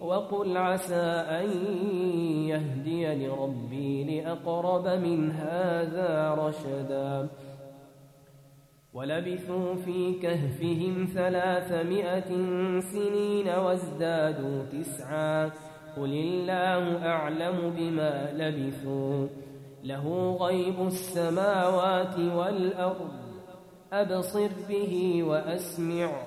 وقل عسى أن يهدي لربي لأقرب من هذا رشدا. ولبثوا في كهفهم ثلاثمائة سنين وازدادوا تسعا. قل الله أعلم بما لبثوا. له غيب السماوات والأرض. أبصر به وأسمع.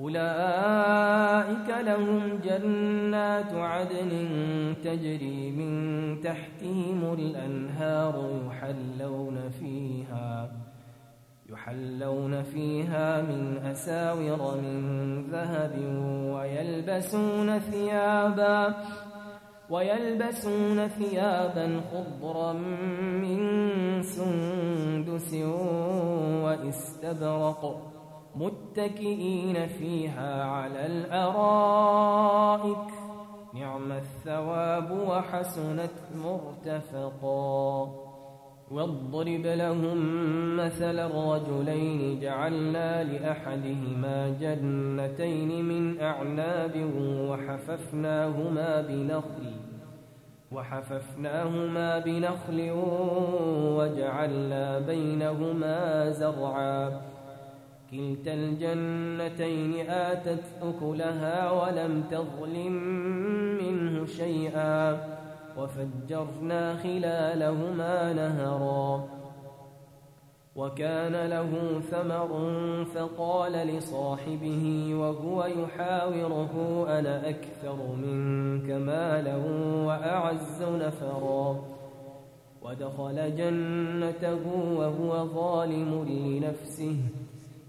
أولئك لهم جنات عدن تجري من تحتهم الأنهار يحلون فيها يحلون فيها من أساور من ذهب ويلبسون ثيابا ويلبسون ثيابا خضرا من سندس وإستبرق. متكئين فيها على الأرائك. نعم الثواب وحسنت مرتفقا. واضرب لهم مثل الرجلين جعلنا لأحدهما جنتين من أعناب وحففناهما بنخل وحففناهما بنخل وجعلنا بينهما زرعا. كلتا الجنتين آتت أكلها ولم تظلم منه شيئا وفجرنا خلالهما نهرا وكان له ثمر فقال لصاحبه وهو يحاوره أنا أكثر منك مالا وأعز نفرا. ودخل جنته وهو ظالم لنفسه.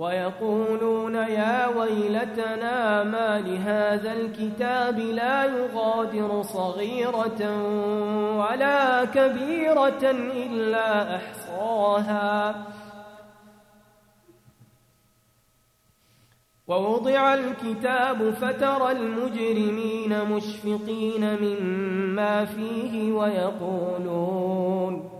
ويقولون يا ويلتنا ما لهذا الكتاب لا يغادر صغيرة ولا كبيرة إلا أحصاها. ووضع الكتاب فترى المجرمين مشفقين مما فيه ويقولون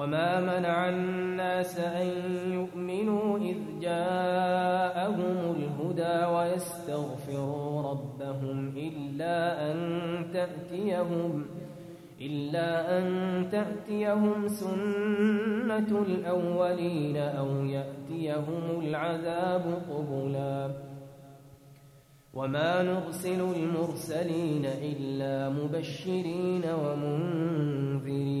وما منع الناس أن يؤمنوا إذ جاءهم الهدى ويستغفروا ربهم إلا أن تأتيهم إلا أن تأتيهم سنة الأولين أو يأتيهم العذاب قبلا وما نرسل المرسلين إلا مبشرين ومنذرين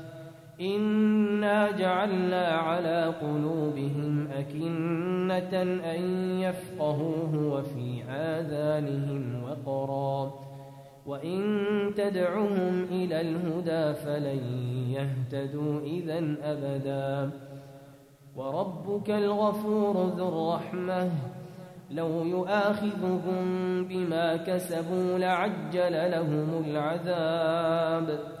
إنا جعلنا على قلوبهم أكنة أن يفقهوه وفي آذانهم وقرا وإن تدعهم إلى الهدى فلن يهتدوا إذا أبدا وربك الغفور ذو الرحمة لو يؤاخذهم بما كسبوا لعجل لهم العذاب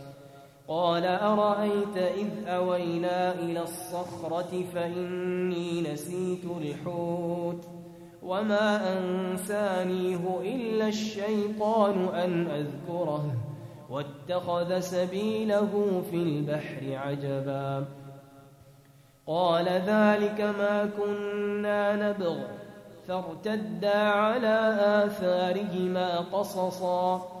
قال أرأيت إذ أوينا إلى الصخرة فإني نسيت الحوت وما أنسانيه إلا الشيطان أن أذكره واتخذ سبيله في البحر عجبا. قال ذلك ما كنا نبغ. فارتدا على آثارهما قصصا.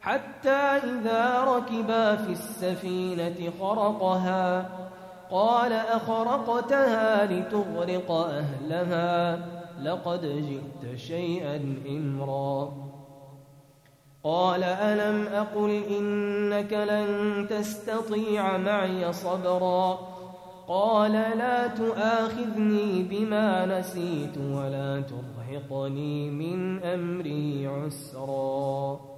حتى إذا ركبا في السفينة خرقها قال أخرقتها لتغرق أهلها لقد جئت شيئا إمرا. قال ألم أقل إنك لن تستطيع معي صبرا؟ قال لا تؤاخذني بما نسيت ولا ترهقني من أمري عسرا.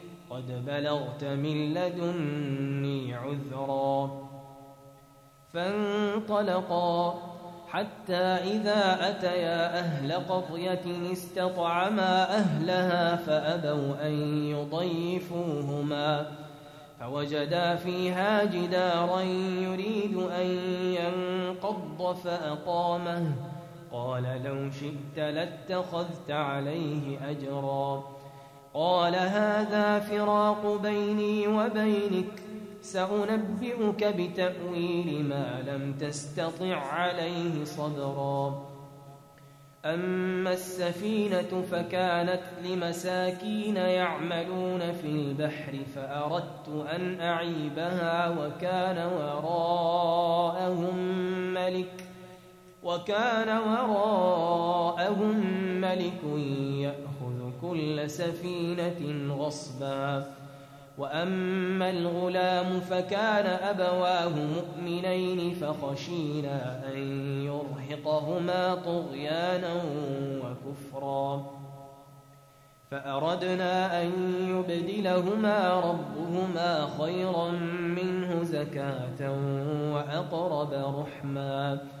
قد بلغت من لدني عذرا. فانطلقا حتى إذا أتيا أهل قرية استطعما أهلها فأبوا أن يضيفوهما. فوجدا فيها جدارا يريد أن ينقض فأقامه. قال لو شئت لاتخذت عليه أجرا. قال هذا فراق بيني وبينك سأنبئك بتأويل ما لم تستطع عليه صبرا. أما السفينة فكانت لمساكين يعملون في البحر فأردت أن أعيبها وكان وراءهم ملك وكان وراءهم ملك يأخذ كل سفينة غصبا. وأما الغلام فكان أبواه مؤمنين فخشينا أن يرهقهما طغيانا وكفرا. فأردنا أن يبدلهما ربهما خيرا منه زكاة وأقرب رحمًا.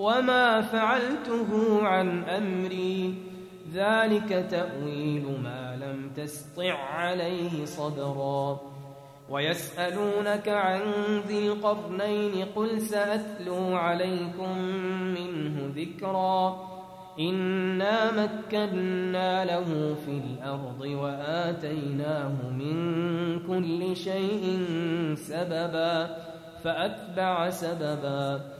وما فعلته عن أمري. ذلك تأويل ما لم تسطع عليه صبرا. ويسألونك عن ذي القرنين قل سأتلو عليكم منه ذكرا. إنا مكنا له في الأرض وآتيناه من كل شيء سببا. فأتبع سببا.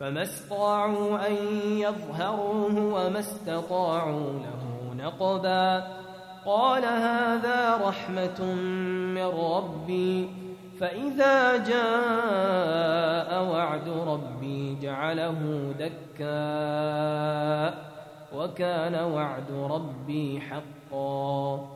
فما استطاعوا أن يظهروه وما استطاعوا له نقبا. قال هذا رحمة من ربي فإذا جاء وعد ربي جعله دكا وكان وعد ربي حقا.